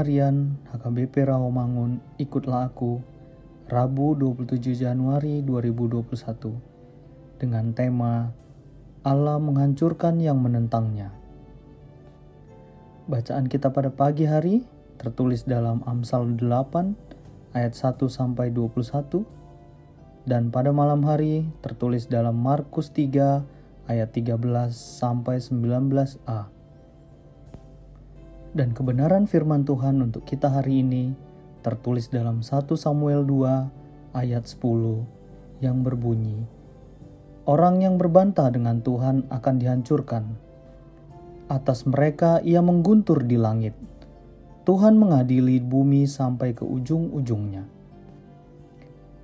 Harian HKBP Rawamangun Ikutlah Aku Rabu 27 Januari 2021 dengan tema Allah menghancurkan yang menentangnya. Bacaan kita pada pagi hari tertulis dalam Amsal 8 ayat 1 sampai 21 dan pada malam hari tertulis dalam Markus 3 ayat 13 sampai 19a dan kebenaran firman Tuhan untuk kita hari ini tertulis dalam 1 Samuel 2 ayat 10 yang berbunyi Orang yang berbantah dengan Tuhan akan dihancurkan. Atas mereka ia mengguntur di langit. Tuhan mengadili bumi sampai ke ujung-ujungnya.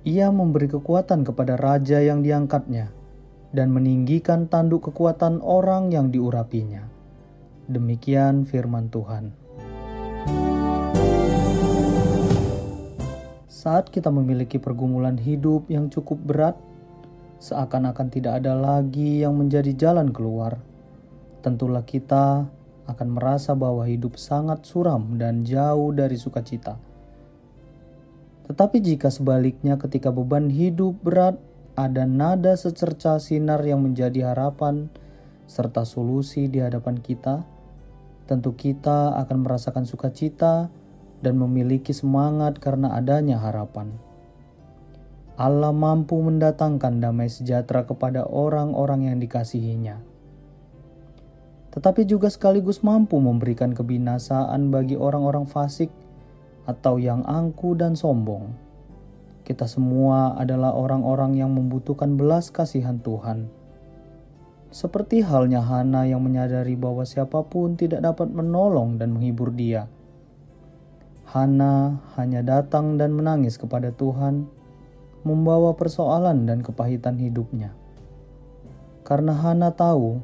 Ia memberi kekuatan kepada raja yang diangkatnya dan meninggikan tanduk kekuatan orang yang diurapinya Demikian firman Tuhan. Saat kita memiliki pergumulan hidup yang cukup berat, seakan-akan tidak ada lagi yang menjadi jalan keluar, tentulah kita akan merasa bahwa hidup sangat suram dan jauh dari sukacita. Tetapi jika sebaliknya ketika beban hidup berat, ada nada secerca sinar yang menjadi harapan serta solusi di hadapan kita, tentu kita akan merasakan sukacita dan memiliki semangat karena adanya harapan. Allah mampu mendatangkan damai sejahtera kepada orang-orang yang dikasihinya. Tetapi juga sekaligus mampu memberikan kebinasaan bagi orang-orang fasik atau yang angku dan sombong. Kita semua adalah orang-orang yang membutuhkan belas kasihan Tuhan seperti halnya Hana yang menyadari bahwa siapa pun tidak dapat menolong dan menghibur dia. Hana hanya datang dan menangis kepada Tuhan, membawa persoalan dan kepahitan hidupnya. Karena Hana tahu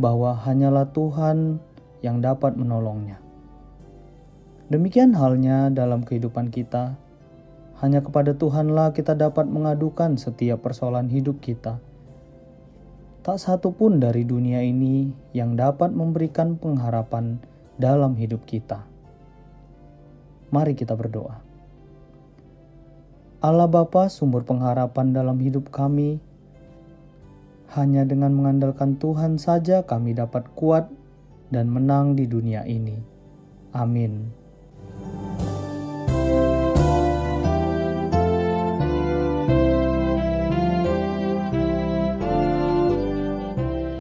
bahwa hanyalah Tuhan yang dapat menolongnya. Demikian halnya dalam kehidupan kita, hanya kepada Tuhanlah kita dapat mengadukan setiap persoalan hidup kita tak satu pun dari dunia ini yang dapat memberikan pengharapan dalam hidup kita. Mari kita berdoa. Allah Bapa, sumber pengharapan dalam hidup kami, hanya dengan mengandalkan Tuhan saja kami dapat kuat dan menang di dunia ini. Amin.